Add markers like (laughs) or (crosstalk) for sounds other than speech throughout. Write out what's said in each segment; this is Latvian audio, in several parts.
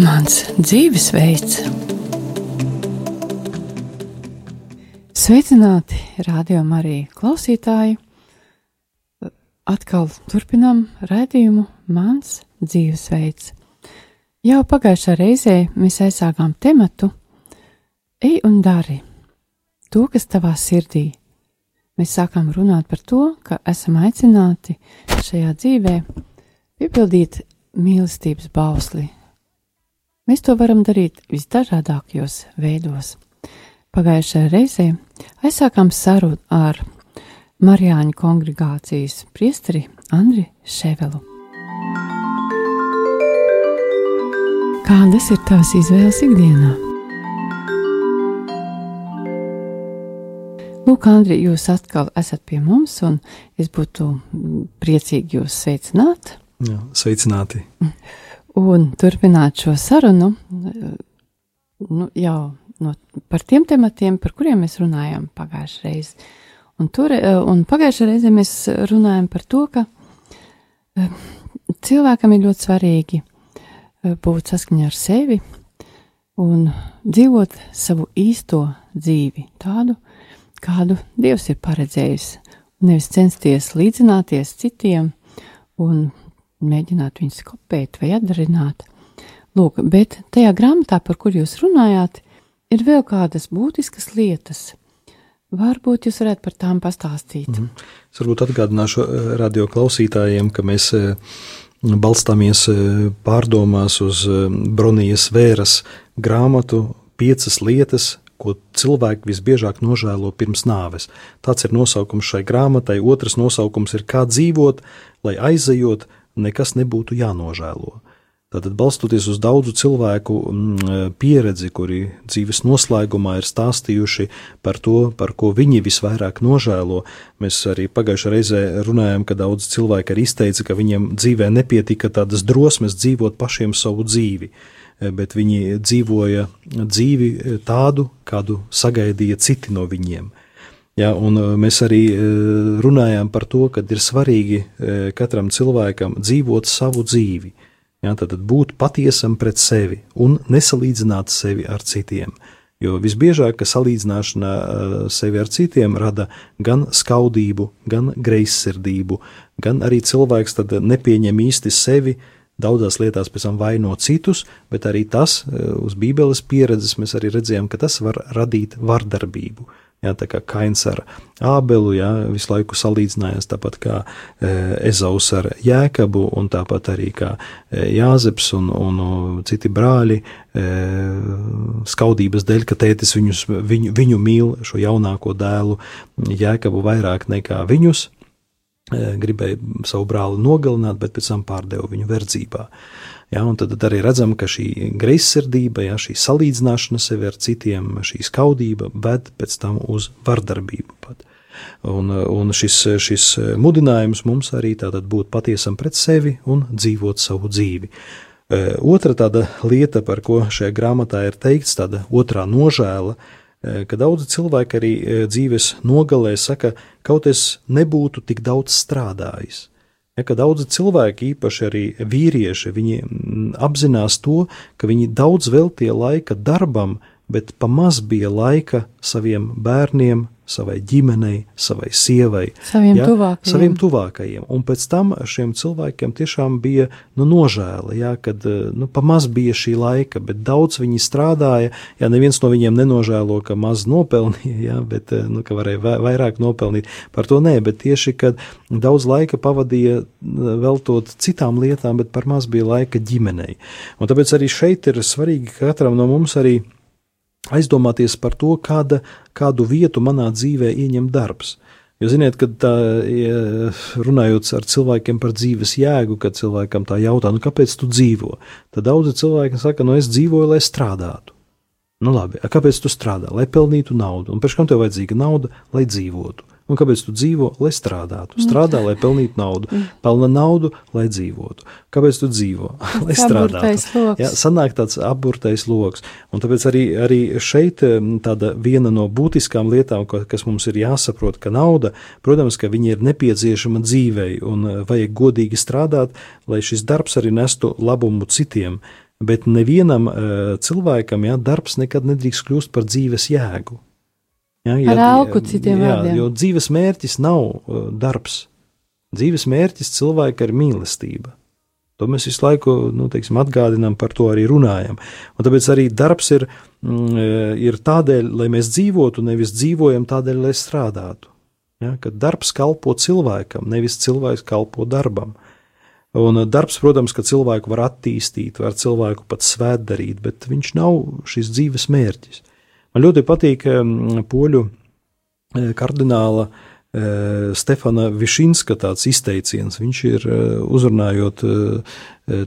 Mans dzīvesveids. Sveicināti, radio Marija klausītāji! Atkal turpinām raidījumu Mans dzīvesveids. Jau pagājušā reizē mēs aizsākām tematu Ej un dari to, kas tavā sirdī. Mēs sākām runāt par to, ka esam aicināti šajā dzīvē piepildīt mīlestības bausli, Mēs to varam darīt visdažādākajos veidos. Pagājušajā reizē aizsākām sarunu ar Marijāņu kongregācijas priesteri Andri Ševelu. Kādas ir tavas izvēles ikdienā? Lūk, Andri, jūs atkal esat pie mums, un es būtu priecīgi jūs sveicināt. Jā, sveicināti. un turpināt šo sarunu nu, jau no, par tiem tematiem, par kuriem mēs runājām pagājušajā reizē. Un, tur, un pagājušajā reizē mēs runājam par to, ka eh, cilvēkam ir ļoti svarīgi eh, būt saskaņā ar sevi un dzīvot savu īsto dzīvi, tādu, kādu Dievs ir paredzējis. Nevis censties līdzināties citiem un mēģināt viņus kopēt vai atdarināt. Lūk, bet tajā grāmatā, par kur jūs runājāt, ir vēl kādas būtiskas lietas. Varbūt jūs varētu par tām pastāstīt. Mm -hmm. Es varbūt atgādināšu eh, radio klausītājiem, ka mēs eh, balstāmies eh, pārdomās uz Bronijas vēras grāmatu piecas lietas, ko cilvēki visbiežāk nožēlo pirms nāves. Tāds ir nosaukums šai grāmatai. Otrs nosaukums ir kā dzīvot, lai aizejot, nekas nebūtu jānožēlo. Tātad, balstoties uz daudzu cilvēku mm, pieredzi, kuri dzīves noslēgumā ir stāstījuši par to, par ko viņi visvairāk nožēlo, mēs arī pagājušajā reizē runājām, ka daudz cilvēku arī izteica, ka viņiem dzīvē nepietika tādas drosmes dzīvot pašiem savu dzīvi, bet viņi dzīvoja dzīvi tādu, kādu sagaidīja citi no viņiem. Ja, uh, mēs arī uh, runājām par to, ka ir svarīgi uh, katram cilvēkam dzīvot savu dzīvi. Ja, tad būt patiesam pret sevi un nesalīdzināt sevi ar citiem. Jo visbiežāk, ka salīdzināšana sevi ar citiem rada gan skaudību, gan greizsirdību, gan arī cilvēks nepieņem īsti sevi, daudzās lietās pēc tam vaino citus, bet arī tas, uz Bībeles pieredzes mēs arī redzējām, ka tas var radīt vardarbību. Jā, tā kā Kains ar Ābelu, jā, visu laiku salīdzinājās tāpat kā e, Ezaus ar Jēkabu, un tāpat arī kā e, Jāzeps un, un, citi brāļi skaudības dēļ, ka tētis viņus, viņu, viņu mīl šo jaunāko dēlu Jēkabu vairāk nekā viņus, gribēja savu brāli nogalināt, bet pēc tam pārdeva viņu verdzībā. Ja, tad, tad arī redzam, ka šī greizsirdība, ja, šī salīdzināšana sevi ar citiem, šī skaudība ved pēc tam uz vardarbību. Pat. Un, un šis, šis mudinājums mums arī tātad būt patiesam pret sevi un dzīvot savu dzīvi. E, otra tāda lieta, par ko šajā grāmatā ir teikts, tāda otrā nožēla, e, ka daudzi cilvēki arī e, dzīves nogalē saka, kaut es nebūtu tik daudz strādājis. Ja, ka daudzi cilvēki, īpaši arī vīrieši, viņi mm, apzinās to, ka viņi daudz veltīja laika darbam, bet pamaz bija laika saviem bērniem, savai ģimenei, savai sievai, saviem, ja, tuvākajiem. saviem tuvākajiem. Un pēc tam šiem cilvēkiem tiešām bija nu, nožēla, ja, kad nu, pamaz bija šī laika, bet daudz viņi strādāja. Ja neviens no viņiem nenožēlo, ka maz nopelnīja, ja, bet nu, ka varēja vairāk nopelnīt. Par to nē, bet tieši kad daudz laika pavadīja veltot citām lietām, bet par maz bija laika ģimenei. Un tāpēc arī šeit ir svarīgi katram no mums arī aizdomāties par to, kāda, kādu vietu manā dzīvē ieņem darbs. Jo, ziniet, kad tā, runājot ar cilvēkiem par dzīves jēgu, kad cilvēkam tā jautā, nu, kāpēc tu dzīvo, tad daudzi cilvēki saka, nu, es dzīvoju, lai strādātu. Nu, labi, kāpēc tu strādā? Lai pelnītu naudu. Un pēc kam tev vajadzīga nauda, lai dzīvotu? Un kāpēc tu dzīvo, lai strādātu? Strādā, lai pelnītu naudu, pelna naudu, lai dzīvotu. Kāpēc tu dzīvo? (laughs) lai strādātu. Jā, sanāk tāds apburtais lokus. Un tāpēc arī, arī šeit tāda viena no būtiskām lietām, kas mums ir jāsaprot, ka nauda, protams, ka viņa ir nepieciešama dzīvei un e, vajag godīgi strādāt, lai šis darbs arī nestu labumu citiem. Bet nevienam uh, cilvēkam, ja darbs nekad nedrīkst kļūst par dzīves jēgu. Ja, ja, Ar alku citiem jā, vārdiem. Jo dzīves mērķis nav uh, darbs. Dzīves mērķis cilvēka ir mīlestība. To mēs visu laiku nu, teiksim, atgādinām, par to arī runājam. Un tāpēc arī darbs ir, mm, uh, ir tādēļ, lai mēs dzīvotu, nevis dzīvojam tādēļ, lai strādātu. Ja, kad darbs kalpo cilvēkam, nevis cilvēks kalpo darbam. Un uh, darbs, protams, ka cilvēku var attīstīt, var cilvēku pat svētdarīt, bet viņš nav šis dzīves mērķis. Man ļoti patīk poļu e, kardināla e, Stefana Višinska tāds izteiciens. Viņš ir e, uzrunājot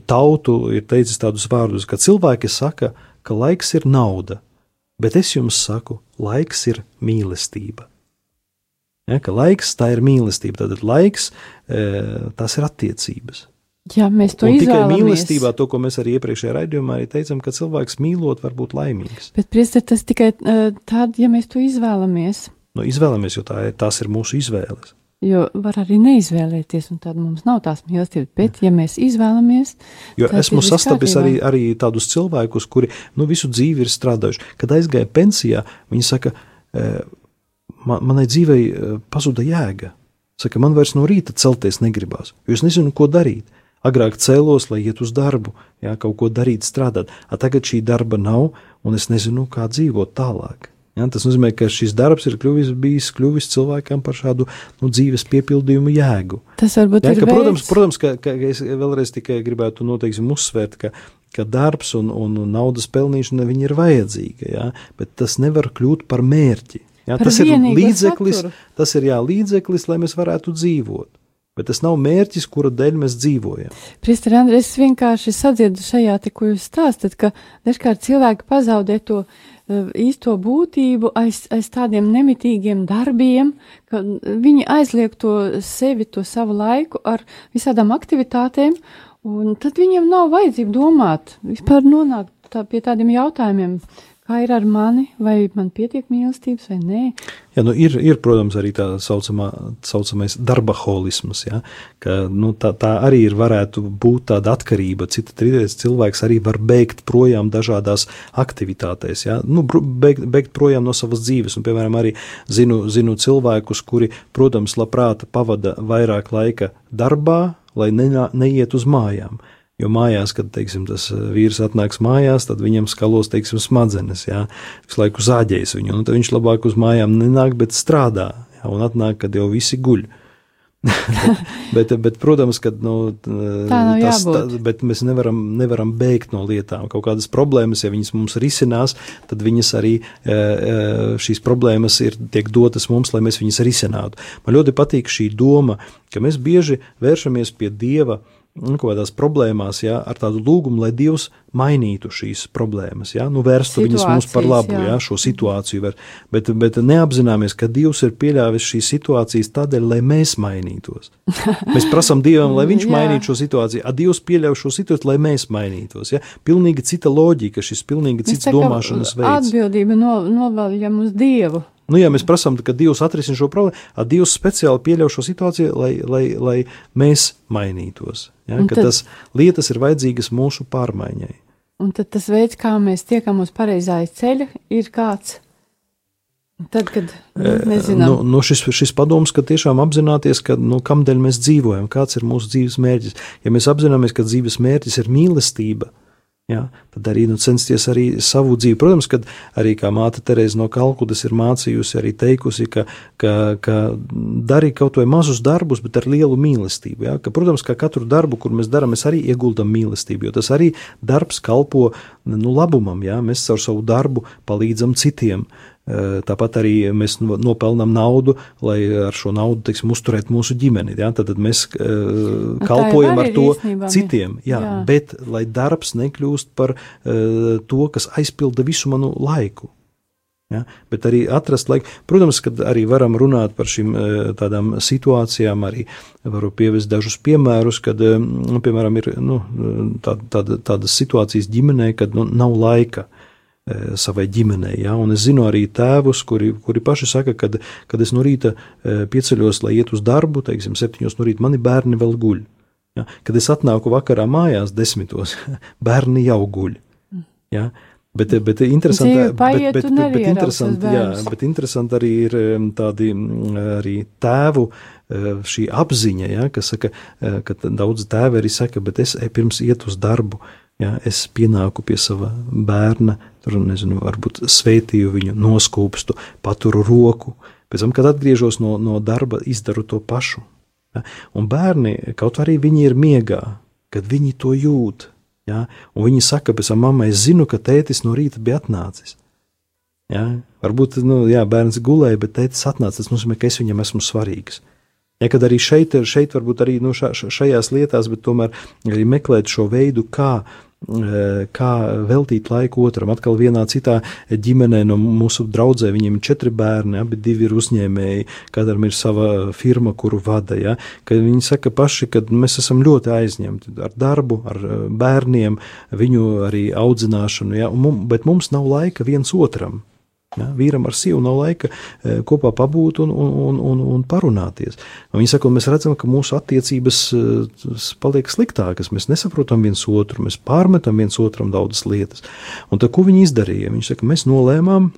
tautu, ir teicis tādus vārdus, ka cilvēki saka, ka laiks ir nauda, bet es jums saku, laiks ir mīlestība. Ja, laiks tā ir mīlestība, tad laiks tas ir attiecības. Ja mēs to un izvēlamies. Tikai mīlestībā, to, ko mēs arī iepriekšējā raidījumā arī teicām, ka cilvēks mīlot var būt laimīgs. Bet, priester, tas tikai uh, tad, ja mēs to izvēlamies. Nu, izvēlamies, jo tā tās ir mūsu izvēles. Jo var arī neizvēlēties, un tad mums nav tās mīlestības. Bet, ja mēs izvēlamies, jo esmu sastapis arī, arī tādus cilvēkus, kuri nu, visu dzīvi ir strādājuši. Kad aizgāja pensijā, viņi saka, man, manai dzīvei pazuda jēga. Saka, man vairs no rīta celties negribās, jo es nezinu, ko darīt. Agrāk cēlos, lai iet uz darbu, jā, kaut ko darīt, strādāt. A tagad šī darba nav, un es nezinu, kā dzīvot tālāk. Ja, tas nozīmē, ka šis darbs ir kļuvis, bijis kļuvis cilvēkam par šādu nu, dzīves piepildījumu jēgu. Tas varbūt ja, ir. Ka, protams, protams ka, ka es vēlreiz tikai gribētu noteikti uzsvērt, ka, ka darbs un, un naudas pelnīšana ir vajadzīga, ja, bet tas nevar kļūt par mērķi. Ja, par tas ir līdzeklis, saturu. tas ir jā, līdzeklis, lai mēs varētu dzīvot bet tas nav mērķis, kura dēļ mēs dzīvojam. Priester Andri, es vienkārši sadzirdu šajā te, ko jūs stāstat, ka dažkārt cilvēki pazaudē to uh, īsto būtību aiz, aiz tādiem nemitīgiem darbiem, ka viņi aizliek to sevi, to savu laiku ar visādām aktivitātēm, un tad viņiem nav vajadzība domāt, vispār nonākt tā, pie tādiem jautājumiem, Kā ir ar mani, vai man pietiek mīlestības vai nē? Jā, nu ir, ir, protams, arī tā saucamā, saucamais darba holisms, ja, ka nu, tā, tā arī ir varētu būt tāda atkarība. Cita trīsreiz cilvēks arī var beigt projām dažādās aktivitātēs, ja, nu, beigt, beigt projām no savas dzīves. Un, piemēram, arī zinu, zinu cilvēkus, kuri, protams, labprāt pavada vairāk laika darbā, lai ne, neiet uz mājām. Jo mājās, kad teiksim, tas eh, vīrs atnāks mājās, tad viņam skalos teiksim, smadzenes, jā, visu laiku zāģēs viņu. Tad viņš labāk uz mājām nenāk, bet strādā. Jā, un atnāk, kad jau visi guļ. (laughs) bet, bet, protams, ka nu, tas, tā, bet mēs nevaram, nevaram beigt no lietām. Kaut kādas problēmas, ja viņas mums risinās, tad viņas arī eh, eh, šīs problēmas ir tiek dotas mums, lai mēs viņas risinātu. Man ļoti patīk šī doma, ka mēs bieži vēršamies pie Dieva nu, kaut kādās problēmās, ja, ar tādu lūgumu, lai Dievs mainītu šīs problēmas, ja, nu, vērstu Situācijas, viņas mums par labu, jā. Ja, šo situāciju, var, bet, bet neapzināmies, ka Dievs ir pieļāvis šīs situācijas tādēļ, lai mēs mainītos. Mēs prasām Dievam, lai (laughs) Viņš mainītu šo situāciju, a Dievs pieļauj šo situāciju, lai mēs mainītos. Ja. Pilnīgi cita loģika, šis pilnīgi cits domāšanas veids. Atbildība no, novaļam uz Dievu. Nu, ja mēs prasām, ka Dievs atrisina šo problēmu, tad Dievs speciāli pieļauj šo situāciju, lai, lai, lai mēs mainītos. Ja? Tad, tas lietas ir vajadzīgas mūsu pārmaiņai. Un tad tas veids, kā mēs tiekam uz pareizā ceļa, ir kāds. Tad, kad nu, mēs zinām, nu, nu šis, šis padoms, ka tiešām apzināties, ka, nu, kamdēļ mēs dzīvojam, kāds ir mūsu dzīves mērķis. Ja mēs apzināmies, ka dzīves mērķis ir mīlestība, Ja, tad arī nu, censties arī savu dzīvi. Protams, ka arī māte Terēza no Kalkutas ir mācījusi, arī teikusi, ka, ka, ka dari kaut vai mazus darbus, bet ar lielu mīlestību. Ja, ka, protams, ka katru darbu, kur mēs darām, mēs arī ieguldam mīlestību, jo tas arī darbs kalpo nu, labumam. Ja, mēs caur savu darbu palīdzam citiem. Uh, tāpat arī mēs nopelnām naudu, lai ar šo naudu teiksim, uzturētu mūsu ģimeni. Ja? Tad, tad mēs kalpojam ar to īstenībā, citiem. Jā, jā. Bet lai darbs nekļūst par to, kas aizpilda visu manu laiku. Ja? Bet arī atrast laiku. Protams, ka arī varam runāt par šīm tādām situācijām, arī varu pievest dažus piemērus, kad, nu, piemēram, ir nu, tā, tāda, tādas situācijas ģimenē, kad nu, nav laika savai ģimenei. Ja? Un es zinu arī tēvus, kuri, kuri paši saka, kad, kad es no rīta pieceļos, lai iet uz darbu, teiksim, septiņos no rīta, mani bērni vēl guļ. Ja? Kad es atnāku vakarā mājās desmitos, (laughs) bērni jau guļ. Ja? Bet, bet interesanti, bet, bet, bet, bet, interesanti, jā, bet interesanti arī ir tādi arī tēvu šī apziņa, ja, kas saka, ka daudz tēvi arī saka, bet es pirms iet uz darbu, ja, es pienāku pie sava bērna, tur nezinu, varbūt sveitīju viņu, noskūpstu, paturu roku, pēc tam, kad atgriežos no, no darba, izdaru to pašu. Ja, un bērni, kaut arī viņi ir miegā, kad viņi to jūt, Ja? Un viņi saka, pēc tam mammai, es zinu, ka tētis no rīta bija atnācis. Ja? Varbūt nu, jā, bērns gulēja, bet tētis atnāca. Tas nozīmē, ka es viņam esmu svarīgs. Ja, kad arī šeit, šeit varbūt arī nu, šajās lietās, bet tomēr arī meklēt šo veidu, kā kā veltīt laiku otram. Atkal vienā citā ģimenē no mūsu draudzē viņiem ir četri bērni, abi divi ir uzņēmēji, katram ir sava firma, kuru vada. Ja? Kad viņi saka paši, ka mēs esam ļoti aizņemti ar darbu, ar eh, bērniem, viņu arī audzināšanu, ja? Mum, bet mums nav laika viens otram. Ja, vīram ar sievu nav laika e, kopā pabūt un, un, un, un parunāties. Un viņi saka, un mēs redzam, ka mūsu attiecības e, paliek sliktākas. Mēs nesaprotam viens otru, mēs pārmetam viens otram daudzas lietas. Un tad, ko viņi izdarīja? Viņi saka, mēs nolēmām,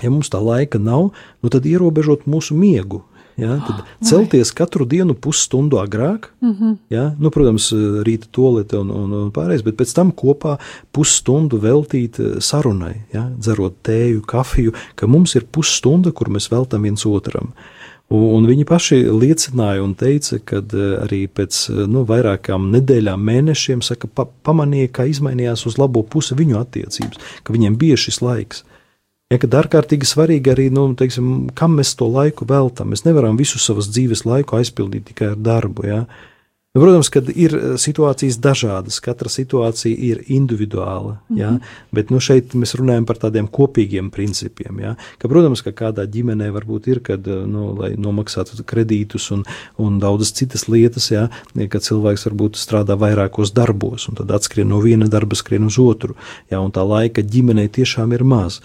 ja mums tā laika nav, nu tad ierobežot mūsu miegu. Ja, tad celties katru dienu pusstundu agrāk, mm -hmm. ja, nu, protams, rīta tolete un, un, un pārējais, bet pēc tam kopā pusstundu veltīt eh, sarunai, ja, dzerot tēju, kafiju, ka mums ir pusstunda, kur mēs veltam viens otram. Un, un viņi paši liecināja un teica, ka eh, arī pēc eh, nu, vairākām nedēļām, mēnešiem, saka, pa, pamanīja, ka izmainījās uz labo pusi viņu attiecības, ka viņiem bija šis laiks. Ja, kad ārkārtīgi svarīgi arī, nu, teiksim, kam mēs to laiku veltam. Mēs nevaram visu savas dzīves laiku aizpildīt tikai ar darbu. Ja. Nu, protams, ka ir eh, situācijas dažādas, katra situācija ir individuāla, mm -hmm. ja, bet nu, šeit mēs runājam par tādiem kopīgiem principiem. Ja, ka, protams, ka kādā ģimenē varbūt ir, kad, eh, nu, nomaksātu kredītus un, un daudzas citas lietas, ja, kad cilvēks varbūt strādā vairākos darbos, un tad atskrien no viena darba, skrien uz otru, ja, un tā laika ģimenei tiešām ir maz.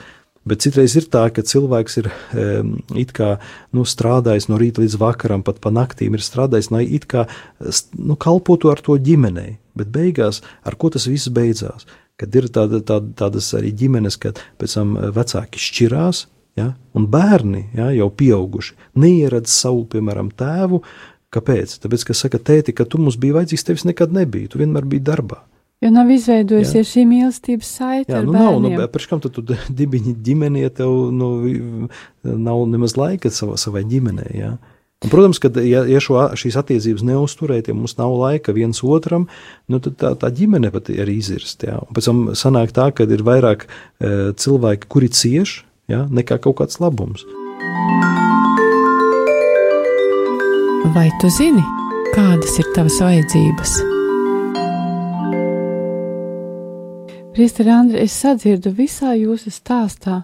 Bet citreiz ir tā, ka cilvēks ir it kā nu, strādājis no rīta līdz vakaram, pat pa naktīm ir strādājis, lai it kā nu, kalpotu ar to ģimenei. Bet beigās, ar ko tas viss beidzās? Kad ir tāda, tāda, tādas arī ģimenes, kad pēc tam vecāki šķirās, ja, un bērni, ja, jau pieauguši, neieredz savu, piemēram, tēvu. Kāpēc? Tāpēc, ka saka, tēti, ka tu mums biji vajadzīgs, tevis nekad nebija, tu vienmēr biji darbā. Jo nav izveidojusies šī mīlestības saite. Jā, nu nav, nu, pēc kam tu, tu (laughs) dibini ģimeni, ja tev nu, nav nemaz laika savā, savai ģimenei. Jā. Un, protams, ka, ja, ja šo, šīs attiecības neuzturēt, ja mums nav laika viens otram, nu, tad tā, tā ģimene pat ir izirst. Jā. Un pēc tam sanāk tā, ka ir vairāk e, cilvēki, kuri cieš, jā, nekā kaut kāds labums. Vai tu zini, kādas ir tavas vajadzības? Priesteri Andri, es sadzirdu visā jūsu stāstā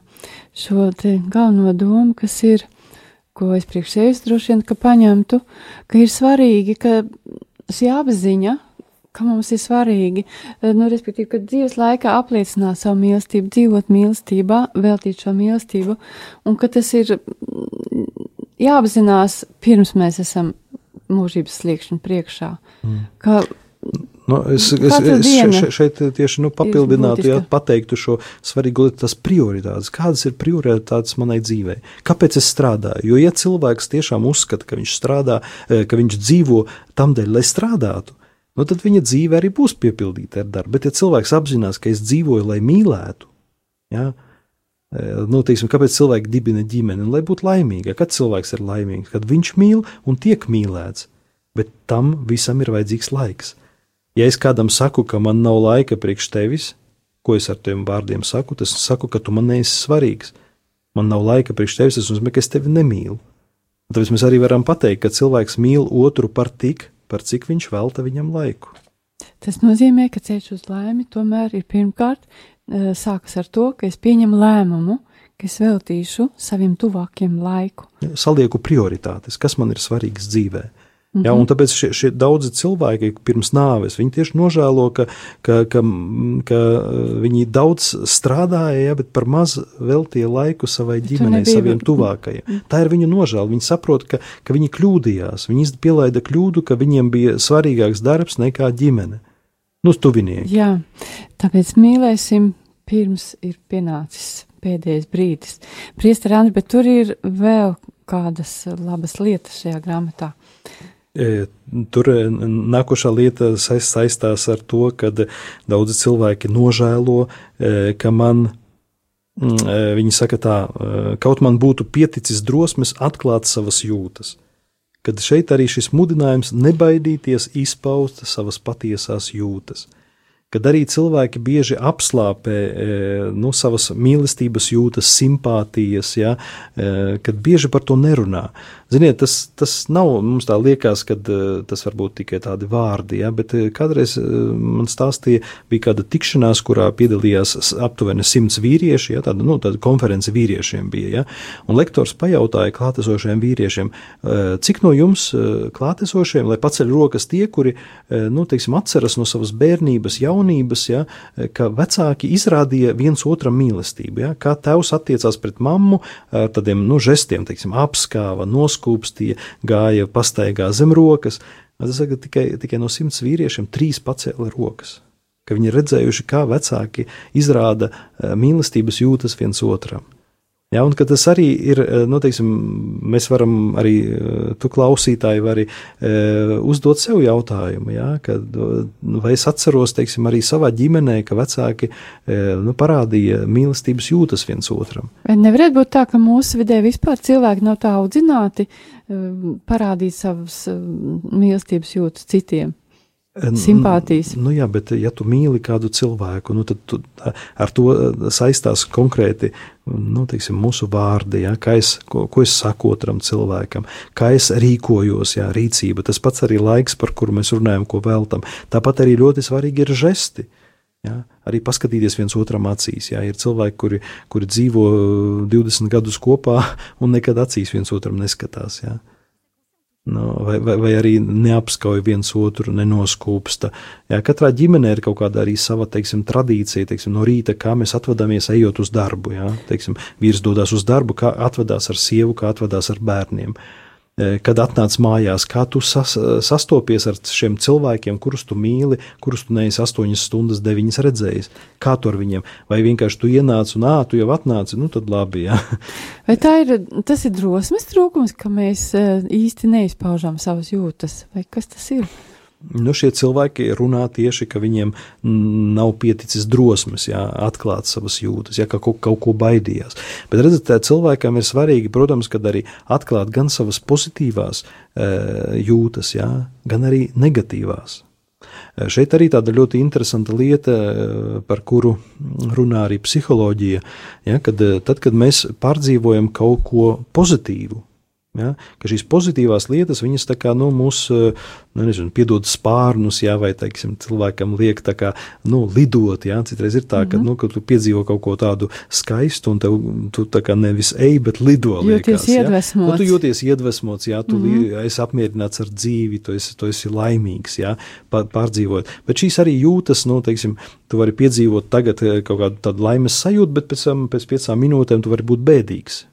šo te galveno domu, kas ir, ko es priekš sevis droši vien, ka paņemtu, ka ir svarīgi, ka šī apziņa, ka mums ir svarīgi, nu, respektīvi, ka dzīves laikā apliecināt savu mīlestību, dzīvot mīlestībā, veltīt šo mīlestību, un ka tas ir jāapzinās pirms mēs esam mūžības sliekšņu priekšā. Mm. Ka Nu, es es, es šeit, šeit tieši nu, papildinātu, ja pateiktu šo svarīgo lietu, tas prioritātes. Kādas ir prioritātes manai dzīvei? Kāpēc es strādāju? Jo, ja cilvēks tiešām uzskata, ka viņš strādā, eh, ka viņš dzīvo tam dēļ, lai strādātu, nu, tad viņa dzīve arī būs piepildīta ar darbu. Bet, ja cilvēks apzinās, ka es dzīvoju, lai mīlētu, ja, eh, nu, teiksim, kāpēc cilvēki dibina ģimeni, lai būtu laimīgi? Kad cilvēks ir laimīgs, kad viņš mīl un tiek mīlēts, bet tam visam ir vajadzīgs laiks. Ja es kādam saku, ka man nav laika priekš tevis, ko es ar tiem vārdiem saku, tas saku, ka tu man neesi svarīgs. Man nav laika priekš tevis, tas nozīmē, ka es tevi nemīlu. Tāpēc mēs arī varam pateikt, ka cilvēks mīl otru par tik, par cik viņš velta viņam laiku. Tas nozīmē, ka ceļš uz laimi tomēr ir pirmkārt eh, sākas ar to, ka es pieņemu lēmumu, ka es veltīšu saviem tuvākiem laiku. Salieku prioritātes, kas man ir svarīgs dzīvēm. Ja, un tāpēc šie, šie daudzi cilvēki pirms nāves tieši nožēlo, ka, ka, ka, ka viņi daudz strādāja, ja, bet par maz veltīja laiku savai ģimenei, saviem tuvākajiem. Mm. Tā ir viņu nožēla. Viņi saprot, ka, ka viņi kļūdījās. Viņi pielaida kļūdu, ka viņiem bija svarīgāks darbs nekā ģimene. Nu, tuvinieki. Jā, tāpēc mīlēsim pirms ir pienācis pēdējais brīdis. Priester Andri, bet tur ir vēl kādas labas lietas šajā grāmatā. E, tur e, nākošā lieta saistās ar to, ka daudzi cilvēki nožēlo, e, ka man, mm, viņi saka tā, kaut man būtu pieticis drosmes atklāt savas jūtas. Kad šeit arī šis mudinājums nebaidīties izpaust savas patiesās jūtas kad arī cilvēki bieži apslāpē nu, savas mīlestības jūtas, simpātijas, ja, kad bieži par to nerunā. Ziniet, tas, tas nav mums tā liekas, ka uh, tas var būt tikai tādi vārdi, ja, bet uh, kādreiz uh, man stāstīja, bija kāda tikšanās, kurā piedalījās aptuveni simts vīrieši, ja, tāda, nu, tāda konference vīriešiem bija, ja, un lektors pajautāja klātesošiem vīriešiem, cik no jums klātesošiem, lai paceļ rokas tie, kuri, nu, teiksim, atceras no savas bērnības, jaunības, ja, ka vecāki izrādīja viens otram mīlestību, ja, kā tevs attiecās pret mammu, tādiem, nu, žestiem, teiksim, apskāva, noskāva, noskūpstīja, gāja pastaigā zem rokas. Es saku, tikai, tikai no simts vīriešiem trīs pacēla rokas. Ka viņi redzējuši, kā vecāki izrāda eh, mīlestības jūtas viens otram. Ja, un tas arī ir, eh, nu, teiksim, mēs varam arī, eh, tu klausītāji, vari uh, uzdot sev jautājumu, ja, kad, nu, vai es atceros, teiksim, arī savā ģimenē, ka vecāki uh, nu, parādīja mīlestības jūtas viens otram. Vai nevarētu būt tā, ka mūsu vidē vispār cilvēki nav tā audzināti parādīt savas mīlestības jūtas citiem? Simpātijas. Nu, jā, bet ja tu mīli kādu cilvēku, nu, tad tu, ar to saistās konkrēti nu, teiksim, mūsu vārdi, ja, es, ko, ko es saku otram cilvēkam, kā es rīkojos, jā, rīcība. Tas pats arī laiks, par kuru mēs runājam, ko veltam. Tāpat arī ļoti svarīgi ir žesti. Ja? Arī paskatīties viens otram acīs. Ja? Ir cilvēki, kuri, kuri dzīvo 20 gadus kopā (laughs) un nekad acīs viens otram neskatās. Ja? Nu, vai, vai, vai arī neapskauj viens otru, nenoskūpsta. Jā, katrā ģimenē ir kaut kāda arī sava teiksim, tradīcija, teiksim, no rīta, kā mēs atvadāmies ejot uz darbu. Jā, teiksim, vīrs dodas uz darbu, kā atvadās ar sievu, kā atvadās ar bērniem. Uh, kad atnāc mājās, kā tu sas, sastopies ar šiem cilvēkiem, kurus tu mīli, kurus tu neesi astoņas stundas, deviņas redzējis. Kā tu ar viņiem? Vai vienkārši tu ienāc un ā, tu jau atnāci, nu tad labi. Jā. (laughs) Vai tā ir, tas ir drosmes trūkums, ka mēs eh, īsti neizpaužam savas jūtas, vai kas tas ir? Nu, šie cilvēki runā tieši, ka viņiem nav pieticis drosmes jā, atklāt savas jūtas, ja kaut, kaut ko baidījās. Bet redziet, cilvēkam ir svarīgi, protams, arī atklāt gan savas pozitīvās e, jūtas, jā, gan arī negatīvās. E, šeit arī tāda ļoti interesanta lieta, e, par kuru runā arī psiholoģija, ja, kad tad, kad mēs pārdzīvojam kaut ko pozitīvu, Ja, ka šīs pozitīvās lietas, viņas kā nu, mūs, nu, nezinu, piedod spārnus, jā, vai, teiksim, cilvēkam liek kā, nu, lidot, jā, citreiz ir tā, ka, mm -hmm. nu, ka tu piedzīvo kaut ko tādu skaistu, un tev, tu kā nevis ej, bet lido, liekas, jūties iedvesmots. Nu, tu jūties iedvesmots, jā, tu mm -hmm. esi apmierināts ar dzīvi, tu esi, tu esi laimīgs, jā, pārdzīvot. Bet šīs arī jūtas, nu, teiksim, tu vari piedzīvot tagad kaut kādu tādu laimes sajūtu, bet pēc, pēc piecām minūtēm tu vari būt bēdīgs.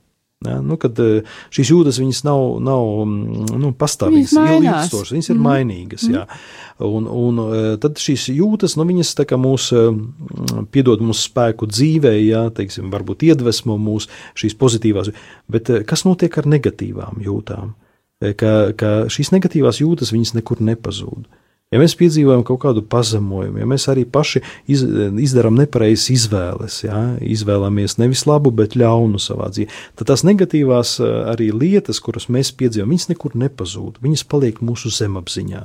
Ja, nu, kad eh, šīs jūtas nav, nav mm, nu, pastāvīgas, ilgstošas, viņas ir mm. mainīgas. Mm. Jā. Un, un eh, tad šīs jūtas, nu, viņas mūs eh, piedod mūsu spēku dzīvē, jā, teiksim, varbūt iedvesmo mūs šīs pozitīvās. Bet kas notiek ar negatīvām jūtām? Ka, ka šīs negatīvās jūtas viņas nekur nepazūd. Ja mēs piedzīvojam kaut kādu pazemojumu, ja mēs arī paši iz, izdarām nepareizas izvēles, ja, izvēlamies nevis labu, bet ļaunu savā dzīvē, tad tās negatīvās eh, arī lietas, kuras mēs piedzīvojam, viņas nekur nepazūd, viņas paliek mūsu zemapziņā.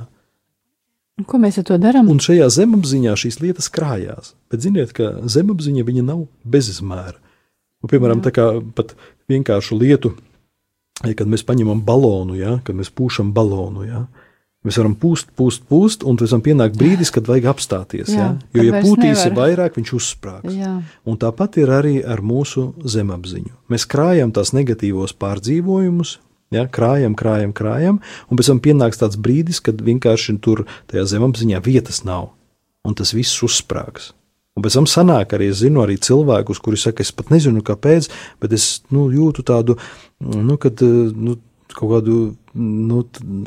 Ko mēs ar to darām? Un šajā zemapziņā šīs lietas krājās. Bet ziniet, ka zemapziņa viņa nav bezizmēra. Un, piemēram, Jā. tā kā pat vienkāršu lietu, ja, kad mēs paņemam balonu, ja, kad mēs pūšam balonu, ja, Mēs varam pūst, pūst, pūst, un pēc tam pienāk brīdis, kad vajag apstāties. Jā, ja? Jo, ja pūtīsi nevar. vairāk, viņš uzsprāgs. Jā. Un tāpat ir arī ar mūsu zemapziņu. Mēs krājam tās negatīvos pārdzīvojumus, ja? krājam, krājam, krājam, un pēc tam pienāks tāds brīdis, kad vienkārši tur tajā zemapziņā vietas nav, un tas viss uzsprāgs. Un pēc tam sanāk arī, es zinu, arī cilvēkus, kuri saka, es pat nezinu, kāpēc, bet es nu, jūtu tādu, nu, kad nu, kaut kādu, nu,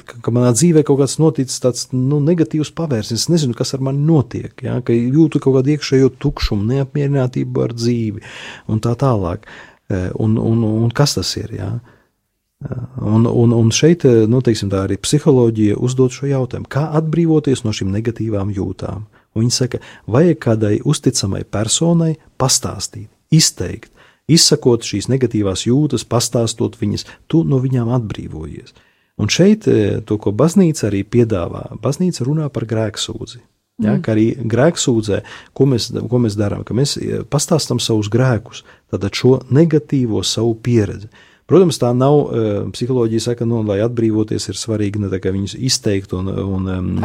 ka manā dzīvē kaut kāds noticis tāds nu, negatīvs pavērsiens. Es nezinu, kas ar mani notiek, ja? ka jūtu kaut kādu iekšējo tukšumu, neapmierinātību ar dzīvi un tā tālāk. E, un, un, un kas tas ir? Ja? E, un, un, un šeit, e, nu, teiksim, arī psiholoģija uzdod šo jautājumu, kā atbrīvoties no šīm negatīvām jūtām. Un viņi saka, vajag kādai uzticamai personai pastāstīt, izteikt, izsakot šīs negatīvās jūtas, pastāstot viņas, tu no viņām atbrīvojies. Un šeit e, to, ko baznīca arī piedāvā, baznīca runā par grēksūdzi. Ja, mm. arī grēksūdzē, ko mēs, ko mēs darām, ka mēs e, pastāstām savus grēkus, tad šo negatīvo savu pieredzi. Protams, tā nav uh, psiholoģija, saka, nu, lai atbrīvoties, ir svarīgi ne tikai viņus izteikt un, un, un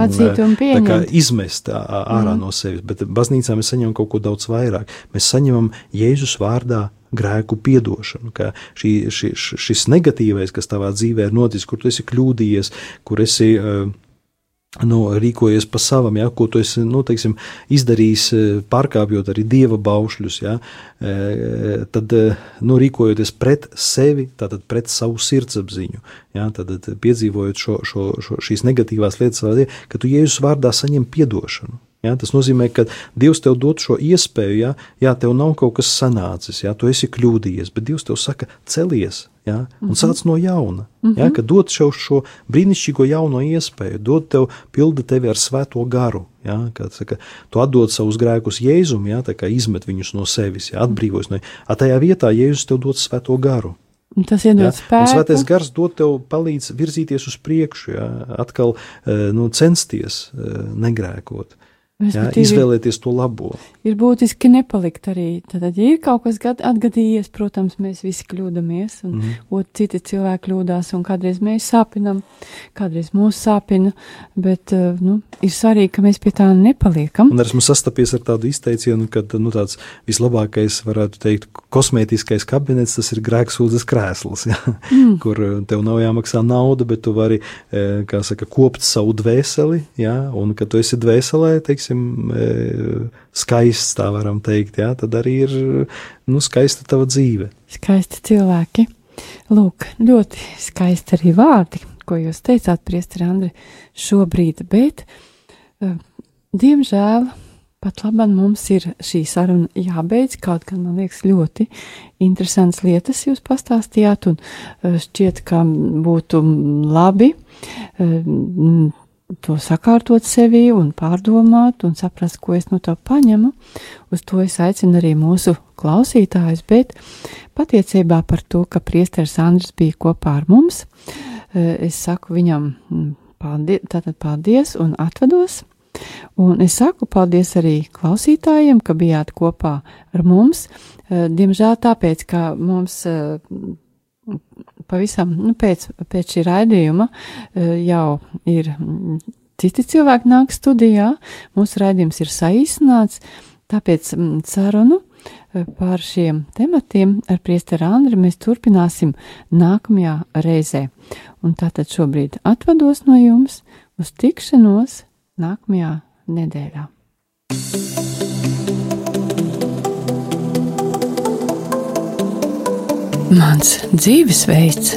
izmest ārā mm. no sevis, bet baznīcā mēs saņemam kaut ko daudz vairāk. Mēs saņemam Jēzus vārdā grēku piedošanu, ka šī, šī, šis negatīvais, kas tavā dzīvē ir noticis, kur tu esi kļūdījies, kur esi uh, nu, rīkojies pa savam, ja, ko tu esi nu, teiksim, izdarījis, pārkāpjot arī dieva baušļus, ja, tad nu, rīkojoties pret sevi, tātad pret savu sirdsapziņu, ja, tad piedzīvojot šo, šo, šo, šīs negatīvās lietas, ka tu Jēzus vārdā saņem piedošanu. Ja, tas nozīmē, ka Dievs tev dod šo iespēju, ja, jā, tev nav kaut kas sanācis, ja, tu esi kļūdījies, bet Dievs tev saka, celies, ja, un mm -hmm. sāc no jauna. Mm -hmm. ja, ka dod tev šo brīnišķīgo jauno iespēju, dod tev, pilda tevi ar svēto garu. Ja, kad, saka, tu atdod savus grēkus Jēzum, ja, izmet viņus no sevis, ja, atbrīvojas no viņiem. Tajā vietā Jēzus tev dod svēto garu. Tas iedod ja? spēku. Svētais gars dod tev palīdz virzīties uz priekšu, ja? atkal eh, nu, censties eh, negrēkot. Jā, izvēlēties to labo. Ir būtiski nepalikt arī. Tad, ja ir kaut kas atgadījies, protams, mēs visi kļūdāmies, un mm. otrs citi cilvēki kļūdās, un kādreiz mēs sāpinam, kādreiz mūs sāpina, bet eh, nu, ir svarīgi, ka mēs pie tā nepaliekam. Un esmu sastapies ar tādu izteicienu, ka nu, tāds vislabākais, varētu teikt, kosmētiskais kabinets, tas ir grēksūdzes krēsls, ja? mm. (laughs) kur eh, tev nav jāmaksā nauda, bet tu vari, eh, kā saka, kopt savu dvēseli, ja? un kad tu esi dvēselē, teiksim, teiksim, e, skaists, tā varam teikt, jā, tad arī ir nu, skaista tava dzīve. Skaisti cilvēki. Lūk, ļoti skaisti arī vārdi, ko jūs teicāt, Priestri Andri, šobrīd, bet, uh, diemžēl, pat labam mums ir šī saruna jābeidz, kaut gan man liekas ļoti interesants lietas jūs pastāstījāt, un uh, šķiet, ka būtu labi to sakārtot sevi un pārdomāt un saprast, ko es no tā paņemu. Uz to es aicinu arī mūsu klausītājus, bet patiecībā par to, ka priesteris Andris bija kopā ar mums, e, es saku viņam mm, paldies, tātad paldies un atvados. Un es saku paldies arī klausītājiem, ka bijāt kopā ar mums. E, diemžēl tāpēc, ka mums e, pavisam nu, pēc, pēc šī raidījuma e, jau ir citi cilvēki nāk studijā, mūsu raidījums ir saīsināts, tāpēc sarunu e, par šiem tematiem ar priesteru Andri mēs turpināsim nākamajā reizē. Un tātad šobrīd atvados no jums uz tikšanos nākamajā nedēļā. Mans dzīvesveids